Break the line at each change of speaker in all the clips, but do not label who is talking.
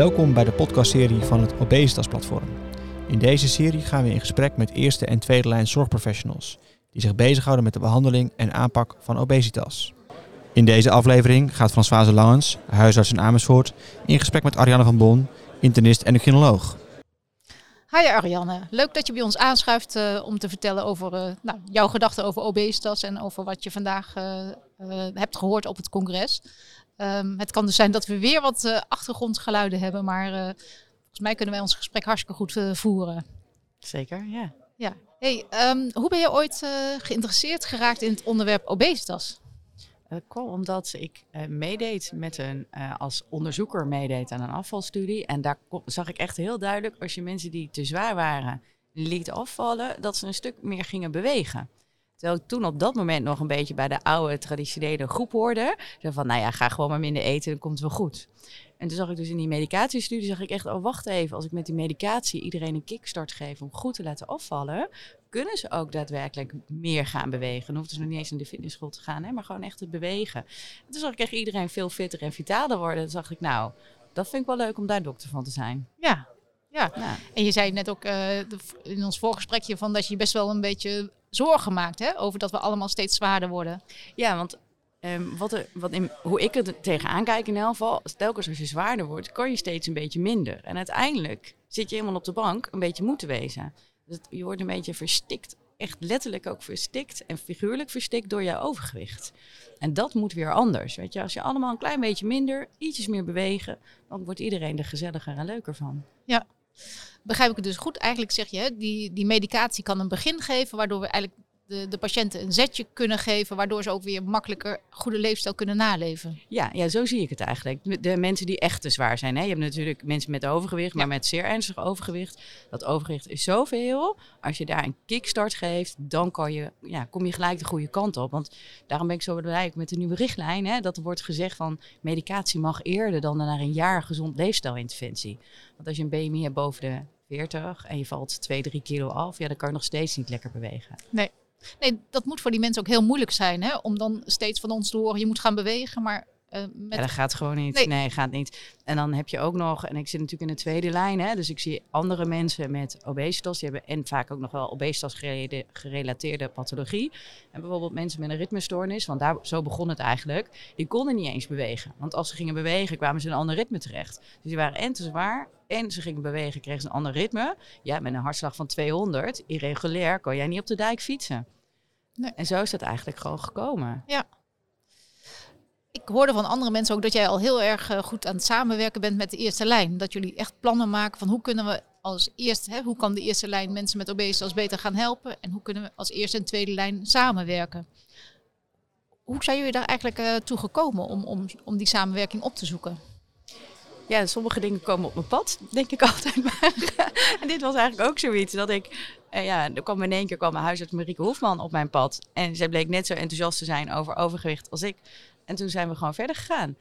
Welkom bij de podcastserie van het Obesitas Platform. In deze serie gaan we in gesprek met eerste en tweede lijn zorgprofessionals die zich bezighouden met de behandeling en aanpak van obesitas. In deze aflevering gaat Françoise Langens, huisarts in Amersfoort, in gesprek met Ariane van Bon, internist en endocrinoloog.
Hi Ariane, leuk dat je bij ons aanschuift uh, om te vertellen over uh, nou, jouw gedachten over obesitas en over wat je vandaag uh, hebt gehoord op het congres. Um, het kan dus zijn dat we weer wat achtergrondgeluiden hebben, maar volgens mij kunnen wij ons gesprek hartstikke goed voeren.
Zeker, ja.
Ja. Hey, um, hoe ben je ooit geïnteresseerd geraakt in het onderwerp obesitas?
Dat kwam omdat ik meedeed met een, als onderzoeker meedeed aan een afvalstudie. En daar zag ik echt heel duidelijk, als je mensen die te zwaar waren liet afvallen, dat ze een stuk meer gingen bewegen. Terwijl ik toen op dat moment nog een beetje bij de oude traditionele groep hoorde. Zo van, nou ja, ga gewoon maar minder eten, dan komt het wel goed. En toen zag ik dus in die medicatiestudie, zag ik echt, oh wacht even, als ik met die medicatie iedereen een kickstart geef om goed te laten afvallen, kunnen ze ook daadwerkelijk meer gaan bewegen. Dan hoeft ze nog niet eens naar de fitnessschool te gaan, hè, maar gewoon echt te bewegen. En toen zag ik echt iedereen veel fitter en vitaler worden. Toen zag ik, nou, dat vind ik wel leuk om daar dokter van te zijn.
Ja, ja. ja. en je zei net ook uh, in ons voorgesprekje van dat je best wel een beetje zorgen maakt hè, over dat we allemaal steeds zwaarder worden.
Ja, want Um, wat er, wat in, hoe ik er tegenaan kijk in elk geval, telkens als je zwaarder wordt, kan je steeds een beetje minder. En uiteindelijk zit je helemaal op de bank een beetje moe te wezen. Dus je wordt een beetje verstikt, echt letterlijk ook verstikt en figuurlijk verstikt door je overgewicht. En dat moet weer anders. Weet je, als je allemaal een klein beetje minder, ietsjes meer bewegen, dan wordt iedereen er gezelliger en leuker van.
Ja, begrijp ik het dus goed. Eigenlijk zeg je, die, die medicatie kan een begin geven, waardoor we eigenlijk de, de patiënten een zetje kunnen geven, waardoor ze ook weer makkelijker goede leefstijl kunnen naleven.
Ja, ja, zo zie ik het eigenlijk. De mensen die echt te zwaar zijn. Hè. Je hebt natuurlijk mensen met overgewicht, maar met zeer ernstig overgewicht. Dat overgewicht is zoveel. Als je daar een kickstart geeft, dan kan je, ja, kom je gelijk de goede kant op. Want daarom ben ik zo blij met de nieuwe richtlijn. Hè, dat er wordt gezegd van medicatie mag eerder dan naar een jaar gezond leefstijlinterventie. Want als je een BMI hebt boven de 40 en je valt 2, 3 kilo af, ja, dan kan je nog steeds niet lekker bewegen.
Nee, Nee, dat moet voor die mensen ook heel moeilijk zijn. Hè? Om dan steeds van ons te horen, je moet gaan bewegen. Maar
uh, met... Ja, dat gaat gewoon niet. Nee. gaat niet. En dan heb je ook nog, en ik zit natuurlijk in de tweede lijn, hè, dus ik zie andere mensen met obesitas, die hebben en vaak ook nog wel obesitas gerelateerde pathologie. En bijvoorbeeld mensen met een ritmestoornis, want daar, zo begon het eigenlijk, die konden niet eens bewegen. Want als ze gingen bewegen, kwamen ze in een ander ritme terecht. Dus die waren en te zwaar en ze gingen bewegen, kregen ze een ander ritme. Ja, met een hartslag van 200, irregulair, kan jij niet op de dijk fietsen. Nee. En zo is dat eigenlijk gewoon gekomen.
Ja. Hoorde van andere mensen ook dat jij al heel erg eh, goed aan het samenwerken bent met de eerste lijn. Dat jullie echt plannen maken van hoe kunnen we als eerste, hè, hoe kan de eerste lijn mensen met obesitas beter gaan helpen en hoe kunnen we als eerste en tweede lijn samenwerken. Hoe zijn jullie daar eigenlijk uh, toe gekomen om, om, om die samenwerking op te zoeken?
Ja, sommige dingen komen op mijn pad, denk ik altijd maar. en dit was eigenlijk ook zoiets dat ik... Uh, ja, er kwam in één keer kwam mijn huisarts Marieke Hofman op mijn pad. En zij bleek net zo enthousiast te zijn over overgewicht als ik. En toen zijn we gewoon verder gegaan.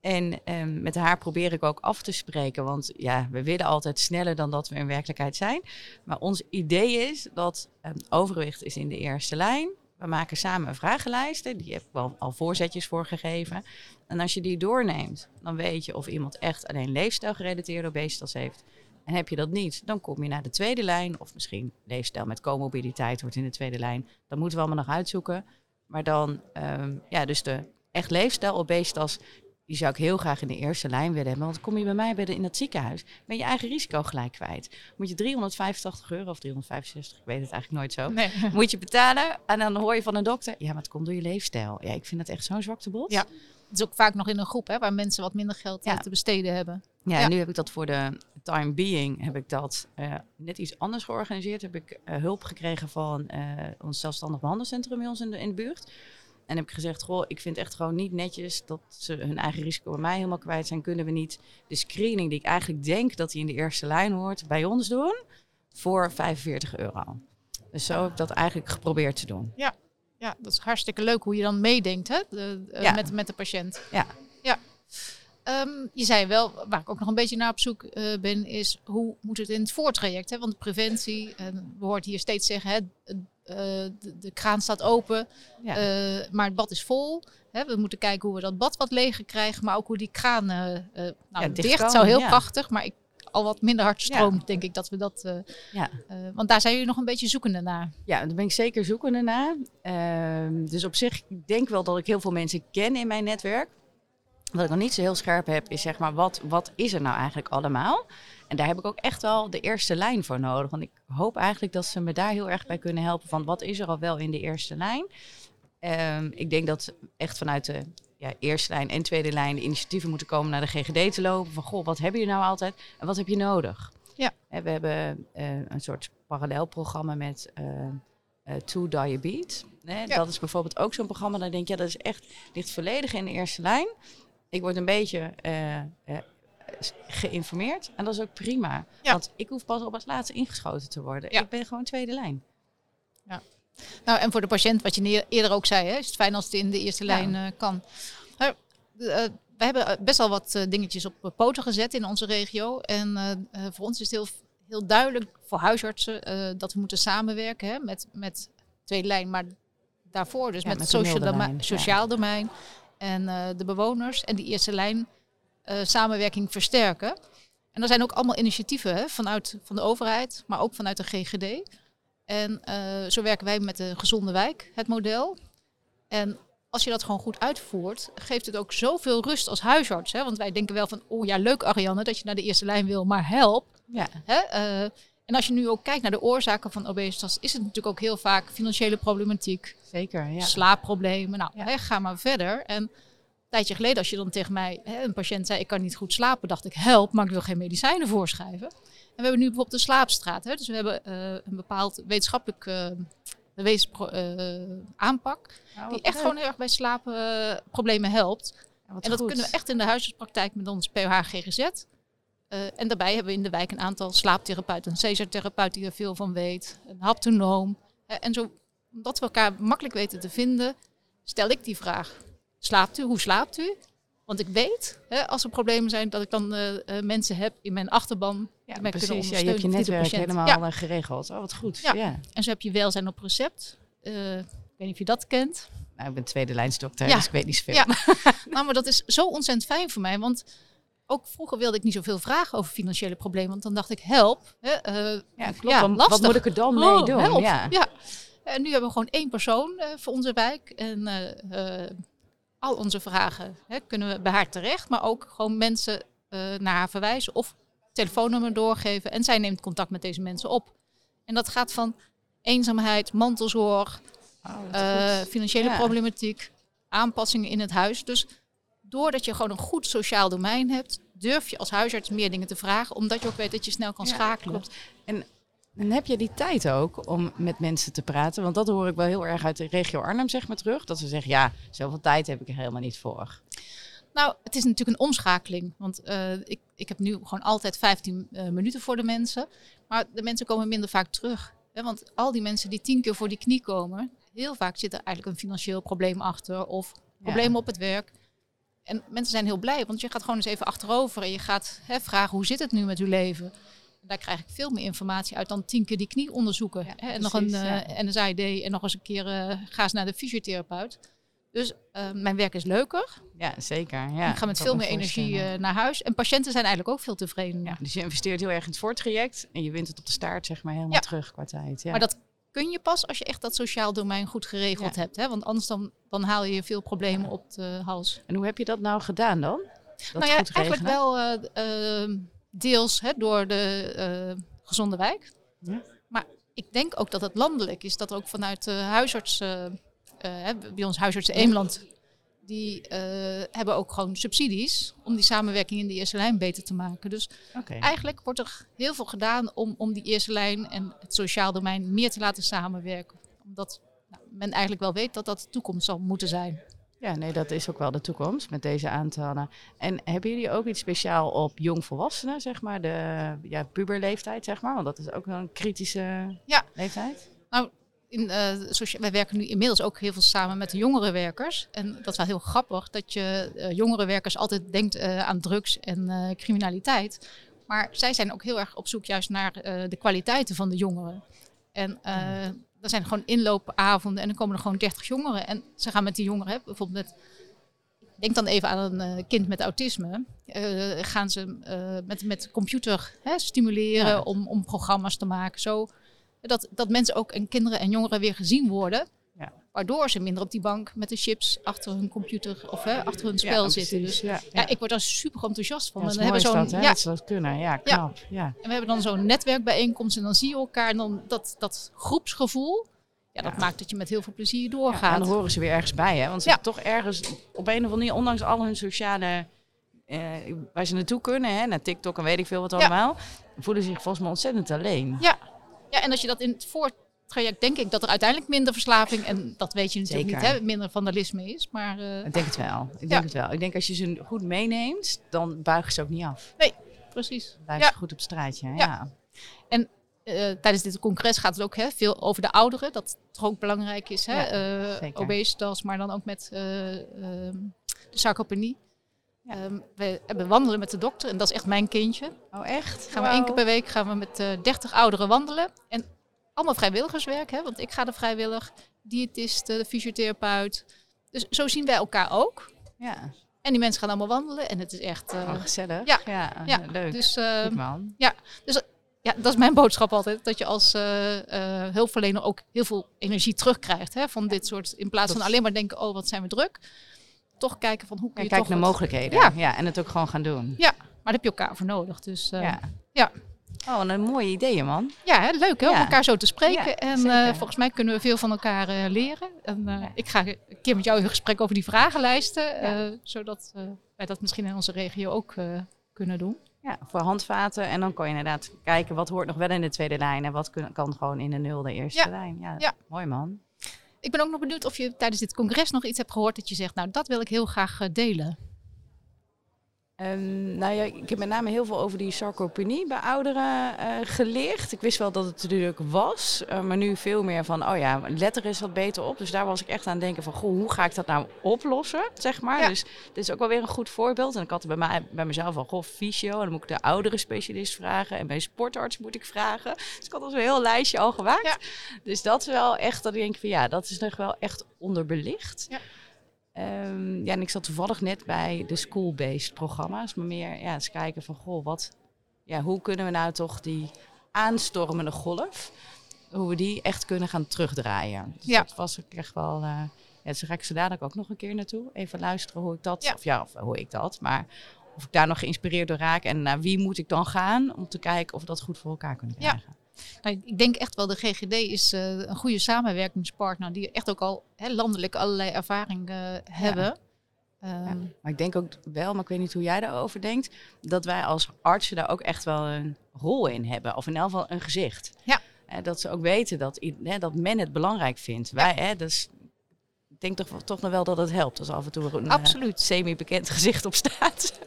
En um, met haar probeer ik ook af te spreken. Want ja, we willen altijd sneller dan dat we in werkelijkheid zijn. Maar ons idee is dat um, overgewicht is in de eerste lijn. We maken samen een vragenlijst. Die heb ik wel al voorzetjes voor gegeven. En als je die doorneemt, dan weet je of iemand echt alleen leefstijlgerelateerde obesitas heeft. En heb je dat niet, dan kom je naar de tweede lijn. Of misschien leefstijl met comorbiditeit wordt in de tweede lijn. Dat moeten we allemaal nog uitzoeken. Maar dan, um, ja, dus de echt leefstijl obesitas, die zou ik heel graag in de eerste lijn willen hebben. Want kom je bij mij bij de, in het ziekenhuis, ben je eigen risico gelijk kwijt. Moet je 385 euro of 365, ik weet het eigenlijk nooit zo, nee. moet je betalen. En dan hoor je van een dokter, ja, maar het komt door je leefstijl. Ja, ik vind dat echt zo'n zwakte bot.
Ja, het is ook vaak nog in een groep hè, waar mensen wat minder geld ja. te besteden hebben.
Ja, en nu heb ik dat voor de time being, heb ik dat uh, net iets anders georganiseerd. Heb ik uh, hulp gekregen van uh, ons zelfstandig behandelcentrum bij ons in de, in de buurt. En heb ik gezegd, goh, ik vind echt gewoon niet netjes dat ze hun eigen risico bij mij helemaal kwijt zijn. Kunnen we niet de screening die ik eigenlijk denk dat die in de eerste lijn hoort, bij ons doen voor 45 euro. Dus zo heb ik dat eigenlijk geprobeerd te doen.
Ja, ja dat is hartstikke leuk hoe je dan meedenkt hè? De, ja. met, met de patiënt.
Ja.
ja. Um, je zei wel, waar ik ook nog een beetje naar op zoek uh, ben, is hoe moet het in het voortraject? Hè? Want preventie, uh, we hoort hier steeds zeggen, hè, eh, de, de kraan staat open,
Ja.
eh, maar het bad is vol. Hè, we moeten kijken hoe we dat bad wat leger krijgen, maar ook hoe die kraan eh, nou,
dicht
dicht,
kan,
zou heel
ja.
prachtig, maar ik, al wat minder hard
Ja.
stroomt, denk ik dat we dat.
Ja.
want daar zijn jullie nog een beetje zoekende naar.
Ja, daar ben ik zeker zoekende naar. Ehm, dus op zich, ik denk wel dat ik heel veel mensen ken in mijn netwerk. Wat ik nog niet zo heel scherp heb, is zeg maar, wat, wat is er nou eigenlijk allemaal? En daar heb ik ook echt wel de eerste lijn voor nodig. Want ik hoop eigenlijk dat ze me daar heel erg bij kunnen helpen. Van wat is er al wel in de eerste lijn? Ehm, ik denk dat echt vanuit de ja, eerste lijn en tweede lijn de initiatieven moeten komen naar de GGD te lopen. Van goh, wat hebben jullie nou altijd en wat heb je nodig?
Ja.
Hè, we hebben eh, een soort parallelprogramma met eh eh, To Diabetes.
Ja.
Dat is bijvoorbeeld ook zo'n programma. Dan denk je, ja, dat is echt, ligt volledig in de eerste lijn. Ik word een beetje geïnformeerd en dat is ook prima.
Ja.
Want ik hoef pas op het laatste ingeschoten te worden.
Ja.
Ik ben gewoon tweede lijn.
Nou, en voor de patiënt, wat je eerder ook zei, hè, is het fijn als het in de eerste
Ja.
lijn eh, kan. Maar, eh, we hebben eh, best wel wat eh, dingetjes op eh, poten gezet in onze regio. En eh, eh, voor ons is het heel, heel duidelijk voor huisartsen eh, dat we moeten samenwerken hè, met, met tweede lijn, maar daarvoor dus
Ja,
met,
met
het social, domein,
ja.
sociaal domein en eh, de bewoners en die eerste lijn eh, samenwerking versterken. En er zijn ook allemaal initiatieven hè, vanuit van de overheid, maar ook vanuit de GGD. En eh, zo werken wij met de gezonde wijk, het model. En als je dat gewoon goed uitvoert, geeft het ook zoveel rust als huisarts. Hè? Want wij denken wel van, oh ja, leuk Ariane dat je naar de eerste lijn wil, maar help.
Ja,
Hè? Eh, en als je nu ook kijkt naar de oorzaken van obesitas, is het natuurlijk ook heel vaak financiële problematiek,
zeker. Ja.
slaapproblemen. Nou,
Ja.
hè, ga maar verder. En tijdje geleden, als je dan tegen mij, hè, een patiënt zei, ik kan niet goed slapen, dacht ik, help, maar ik wil geen medicijnen voorschrijven. En we hebben nu bijvoorbeeld de slaapstraat. Hè? Dus we hebben eh, een bepaald wetenschappelijk eh, bewezen pro- eh, aanpak.
Nou,
Die echt
leuk.
gewoon heel erg bij slaapproblemen helpt.
Ja,
En dat
goed.
kunnen we echt in de huisartspraktijk met ons POH GGZ. Eh, en daarbij hebben we in de wijk een aantal slaaptherapeuten. Een cesartherapeut die er veel van weet. Een haptonoom. Eh, en zo, omdat we elkaar makkelijk weten te vinden, stel ik die vraag. Slaapt u? Hoe slaapt u? Want ik weet, hè, als er problemen zijn, dat ik dan eh, eh, mensen heb in mijn achterban.
Ja,
die mij kunnen
precies. Ja, je hebt je netwerk helemaal
Ja.
eh, geregeld. Oh, wat goed.
Ja.
Ja.
En zo heb je welzijn op recept. Ik weet niet of je dat kent.
Nou, ik ben tweede lijnsdokter,
Ja.
dus ik weet niet zoveel.
Ja. Nou, maar dat is zo ontzettend fijn voor mij. Want ook vroeger wilde ik niet zoveel vragen over financiële problemen. Want dan dacht ik, help. Hè,
Ja, klopt.
Lastig.
Wat moet ik er dan
oh,
mee doen?
help.
Ja.
Ja. En nu hebben we gewoon één persoon voor onze wijk. En al onze vragen hè, kunnen we bij haar terecht. Maar ook gewoon mensen eh, naar haar verwijzen of telefoonnummer doorgeven. En zij neemt contact met deze mensen op. En dat gaat van eenzaamheid, mantelzorg,
Oh,
eh, financiële
Ja.
problematiek, aanpassingen in het huis. Dus doordat je gewoon een goed sociaal domein hebt, durf je als huisarts meer dingen te vragen, omdat je ook weet dat je snel kan
Ja,
schakelen.
klopt. En heb je die tijd ook om met mensen te praten? Want dat hoor ik wel heel erg uit de regio Arnhem, zeg maar terug. Dat ze zeggen, ja, zoveel tijd heb ik er helemaal niet voor.
Nou, het is natuurlijk een omschakeling. Want eh, ik, ik heb nu gewoon altijd 15 eh, minuten voor de mensen. Maar de mensen komen minder vaak terug. Hè? Want al die mensen die tien keer voor die knie komen, heel vaak zit er eigenlijk een financieel probleem achter. Of problemen op het werk. En mensen zijn heel blij, want je gaat gewoon eens even achterover en je gaat hè, vragen hoe zit het nu met uw leven. Daar krijg ik veel meer informatie uit dan tien keer die knie onderzoeken.
Ja,
hè, en nog een
ja.
eh NSAID en nog eens een keer eh, ga eens naar de fysiotherapeut. Dus eh, mijn werk is leuker.
Ja, zeker. Ja,
ik ga met veel
me
meer energie naar huis. En patiënten zijn eigenlijk ook veel tevreden.
Ja, dus je investeert heel erg in het voortraject en je wint het op de staart zeg maar helemaal
Ja.
terug qua tijd. Ja.
Maar dat kun je pas als je echt dat sociaal domein goed geregeld hebt. Hè? Want anders dan, dan haal je veel problemen op de hals.
En hoe heb je dat nou gedaan dan? Dat
nou ja, eigenlijk wel deels hè, door de eh, gezonde wijk.
Ja.
Maar ik denk ook dat het landelijk is. Dat er ook vanuit de huisarts, eh, eh, bij ons huisartsen Eemland, die hebben ook gewoon subsidies om die samenwerking in de eerste lijn beter te maken. Dus eigenlijk wordt er heel veel gedaan om, om die eerste lijn en het sociaal domein meer te laten samenwerken. Omdat nou, men eigenlijk wel weet dat dat de toekomst zal moeten zijn.
Ja, nee, dat is ook wel de toekomst met deze aantallen. En hebben jullie ook iets speciaal op jongvolwassenen, zeg maar, de ja, puberleeftijd, zeg maar? Want dat is ook wel een kritische
Ja.
leeftijd.
In, eh, wij werken nu inmiddels ook heel veel samen met de jongerenwerkers. En dat is wel heel grappig dat je eh, jongerenwerkers altijd denkt eh, aan drugs en criminaliteit. Maar zij zijn ook heel erg op zoek juist naar de kwaliteiten van de jongeren. En eh, er zijn gewoon inloopavonden en dan komen er gewoon 30 jongeren. En ze gaan met die jongeren, bijvoorbeeld met, denk dan even aan een eh, kind met autisme, eh, gaan ze eh, met, met computer hè, stimuleren
Ja.
om, om programma's te maken. Zo, dat, dat mensen ook en kinderen en jongeren weer gezien worden. Waardoor ze minder op die bank met de chips achter hun computer of hè, achter hun spel
Ja,
zitten.
precies.
Dus
Ja,
ja, ik word daar super enthousiast van.
Ja,
en
het
dan hebben zo'n
dat, hè,
ja,
dat ze dat kunnen. Ja, knap. Ja.
en we hebben dan zo'n netwerkbijeenkomst en dan zie je elkaar. En dan dat, dat groepsgevoel, ja, dat
Ja.
maakt dat je met heel veel plezier
Ja,
doorgaat.
en dan horen ze weer ergens bij, hè? Want ze
Ja.
hebben toch ergens op een of andere manier, ondanks al hun sociale. eh, waar ze naartoe kunnen, hè, naar TikTok en weet ik veel wat allemaal, voelen ze zich volgens mij ontzettend alleen.
Ja. ja, en als je dat in het voortraject, denk ik dat er uiteindelijk minder verslaving, en dat weet je natuurlijk
Zeker.
niet, hè, minder vandalisme is. Maar eh,
Ik denk het wel. Ik denk
Ja.
het wel. Ik denk als je ze goed meeneemt, dan buigen ze ook niet af.
precies.
Dan blijven
Ja.
ze goed op straatje. hè.
Ja.
Ja.
Eh, tijdens dit congres gaat het ook hè, veel over de ouderen, dat toch ook belangrijk is. Hè?
Zeker.
obesitas, maar dan ook met eh, ehm, de sarcopenie.
Ja.
Ehm, we hebben wandelen met de dokter en dat is echt mijn kindje.
Oh, echt?
Gaan we één keer per week gaan we met eh 30 ouderen wandelen. En allemaal vrijwilligerswerk, hè? want ik ga er vrijwillig. Diëtiste, de fysiotherapeut. Dus zo zien wij elkaar ook.
Ja,
En die mensen gaan allemaal wandelen en het is echt... eh,
oh, gezellig.
ja.
ja,
ja,
leuk.
dus eh,
Goed, man.
ja, dat is mijn boodschap altijd. Dat je als eh, eh, hulpverlener ook heel veel energie terugkrijgt. Hè, van dit soort, in plaats van alleen maar denken, oh wat zijn we druk. Toch kijken van hoe kun
Ja,
je
kijk
toch
naar mogelijkheden.
Ja.
Ja. en het ook gewoon gaan doen.
Maar daar heb je elkaar voor nodig. Dus eh,
ja. Oh, een mooie ideeën, man.
Ja, hè, leuk hè, om elkaar zo te spreken.
Ja,
en eh, volgens mij kunnen we veel van elkaar eh, leren. En eh, ik ga een keer met jou in gesprek over die vragenlijsten. zodat wij dat misschien in onze regio ook kunnen doen.
Ja, voor handvaten. En dan kan je inderdaad kijken wat hoort nog wel in de tweede lijn en wat kun- kan gewoon in de nulde eerste lijn. Ja, mooi man.
Ik ben ook nog benieuwd of je tijdens dit congres nog iets hebt gehoord dat je zegt, nou dat wil ik heel graag delen.
Ehm, nou ja, ik heb met name heel veel over die sarcopenie bij ouderen eh, geleerd. Ik wist wel dat het natuurlijk was, eh, maar nu veel meer van, oh ja, letter is wat beter op. Dus daar was ik echt aan het denken van, goh, hoe ga ik dat nou oplossen, zeg maar.
Ja.
Dus dit is ook wel weer een goed voorbeeld. En ik had bij, mij, bij mezelf al, goh, fysio, en dan moet ik de oudere specialist vragen. En bij sportarts moet ik vragen. Dus ik had al zo'n heel lijstje al gemaakt.
Ja.
Dus dat is wel echt, dat ik denk van, ja, dat is nog wel echt onderbelicht.
Ja.
Ehm, ja, en ik zat toevallig net bij de school-based programma's. Maar meer ja, eens kijken van, goh, wat, ja, hoe kunnen we nou toch die aanstormende golf, hoe we die echt kunnen gaan terugdraaien. Dus
Ja.
dat was ook echt wel, eh ja, dus daar ga ik zo dadelijk ook nog een keer naartoe. Even luisteren hoe ik dat,
Ja.
of ja, of hoe ik dat, maar of ik daar nog geïnspireerd door raak. En naar wie moet ik dan gaan om te kijken of we dat goed voor elkaar kunnen
Ja. Nou, ik denk echt wel, de GGD is eh, een goede samenwerkingspartner die echt ook al landelijk allerlei ervaring eh, hebben. Ehm,
Maar ik denk ook wel, maar ik weet niet hoe jij daarover denkt, dat wij als artsen daar ook echt wel een rol in hebben. Of in elk geval een gezicht.
Ja.
Eh, dat ze ook weten dat, hè, dat men het belangrijk vindt. Wij, hè, dus, ik denk toch, toch nog wel dat het helpt als af en toe een
Absoluut.
semi-bekend gezicht op staat.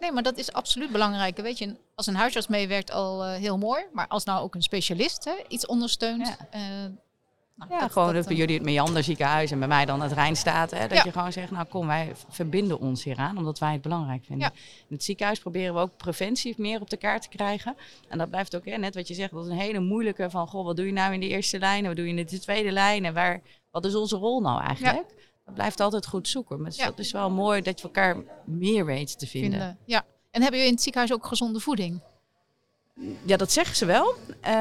Nee, maar dat is absoluut belangrijk. Weet je, als een huisarts meewerkt al eh, heel mooi, maar als nou ook een specialist hè, iets ondersteunt.
Ja.
eh, nou,
Ja,
dat-
gewoon
dat,
bij
eh,
jullie het Meander ziekenhuis en bij mij dan het Rijnstaat. Hè, dat
Ja.
je gewoon zegt, nou kom, wij verbinden ons hieraan, omdat wij het belangrijk vinden.
Ja.
In het ziekenhuis proberen we ook preventie meer op de kaart te krijgen. En dat blijft ook, hè, net wat je zegt, dat is een hele moeilijke van, goh, wat doe je nou in de eerste lijn wat doe je in de tweede lijn en waar, wat is onze rol nou eigenlijk? Blijft altijd goed zoeken. Maar
Ja.
dat is wel mooi dat je elkaar meer weet te vinden.
vinden. Ja. En hebben jullie in het ziekenhuis ook gezonde voeding?
Ja, dat zeggen ze wel. Eh,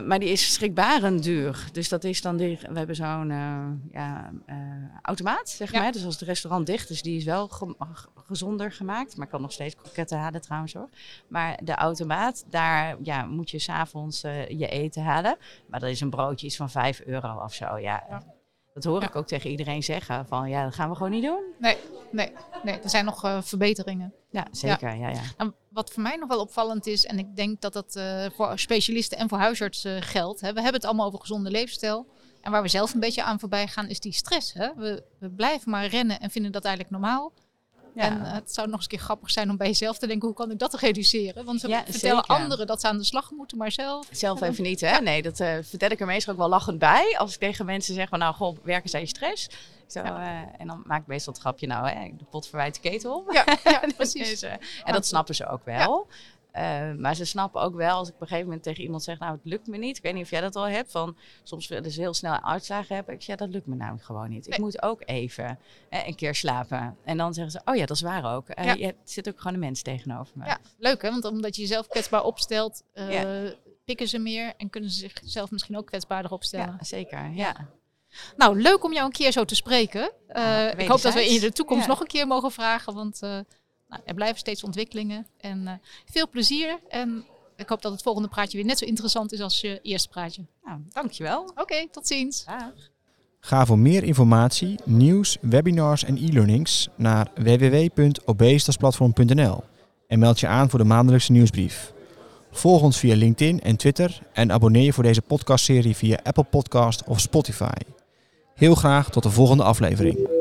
maar die is schrikbarend duur. Dus dat is dan, die, we hebben zo'n eh, ja, eh, automaat, zeg
Ja.
maar. Dus als het restaurant dicht is, die is wel ge- ge- gezonder gemaakt. Maar ik kan nog steeds kroketten halen trouwens hoor. Maar de automaat, daar ja, moet je s'avonds je eten halen. Maar dat is een broodje iets van 5 euro of zo. Ja.
Ja.
Dat hoor
Ja.
ik ook tegen iedereen zeggen. Van ja, dat gaan we gewoon niet doen.
Nee, nee, nee. Er zijn nog eh, verbeteringen.
Ja, zeker. Ja. Ja,
Nou, wat voor mij nog wel opvallend is, en ik denk dat dat eh, voor specialisten en voor huisartsen geldt. Hè. We hebben het allemaal over gezonde leefstijl. En waar we zelf een beetje aan voorbij gaan, is die stress. Hè. We, we blijven maar rennen en vinden dat eigenlijk normaal.
Ja.
En eh, het zou nog eens een keer grappig zijn om bij jezelf te denken, hoe kan ik dat reduceren? Want
Ja,
vertellen
zeker.
anderen dat ze aan de slag moeten, maar zelf...
Zelf even niet, hè? Nee, dat eh, vertel ik er meestal ook wel lachend bij. Als ik tegen mensen zeg van, nou, goh, werken zij je stress? Zo,
Ja.
eh, en dan maak ik meestal het grapje, nou, hè, de pot verwijt de ketel.
Ja, ja
Dus,
precies.
en dat snappen ze ook wel. Eh, maar ze snappen ook wel als ik op een gegeven moment tegen iemand zeg, nou het lukt me niet. Ik weet niet of jij dat al hebt, van soms willen ze heel snel uitslagen hebben. Ik zeg, ja dat lukt me namelijk gewoon niet. Ik moet ook even eh, een keer slapen. En dan zeggen ze, oh ja dat is waar ook. Uh, ja. Je zit ook gewoon een mens tegenover me.
Ja, leuk hè, want omdat je jezelf kwetsbaar opstelt, pikken ze meer en kunnen ze zichzelf misschien ook kwetsbaarder opstellen.
Ja, zeker, ja.
Nou, leuk om jou een keer zo te spreken. ik hoop dat we in de toekomst nog een keer mogen vragen, want nou, er blijven steeds ontwikkelingen. En uh, veel plezier. En ik hoop dat het volgende praatje weer net zo interessant is als je eerste praatje.
Nou, dankjewel.
Oké, okay, tot ziens.
Dag.
Ga voor meer informatie, nieuws, webinars en e-learnings naar www.obesitasplatform.nl en meld je aan voor de maandelijkse nieuwsbrief. Volg ons via LinkedIn en Twitter en abonneer je voor deze podcastserie via Apple Podcast of Spotify. Heel graag tot de volgende aflevering.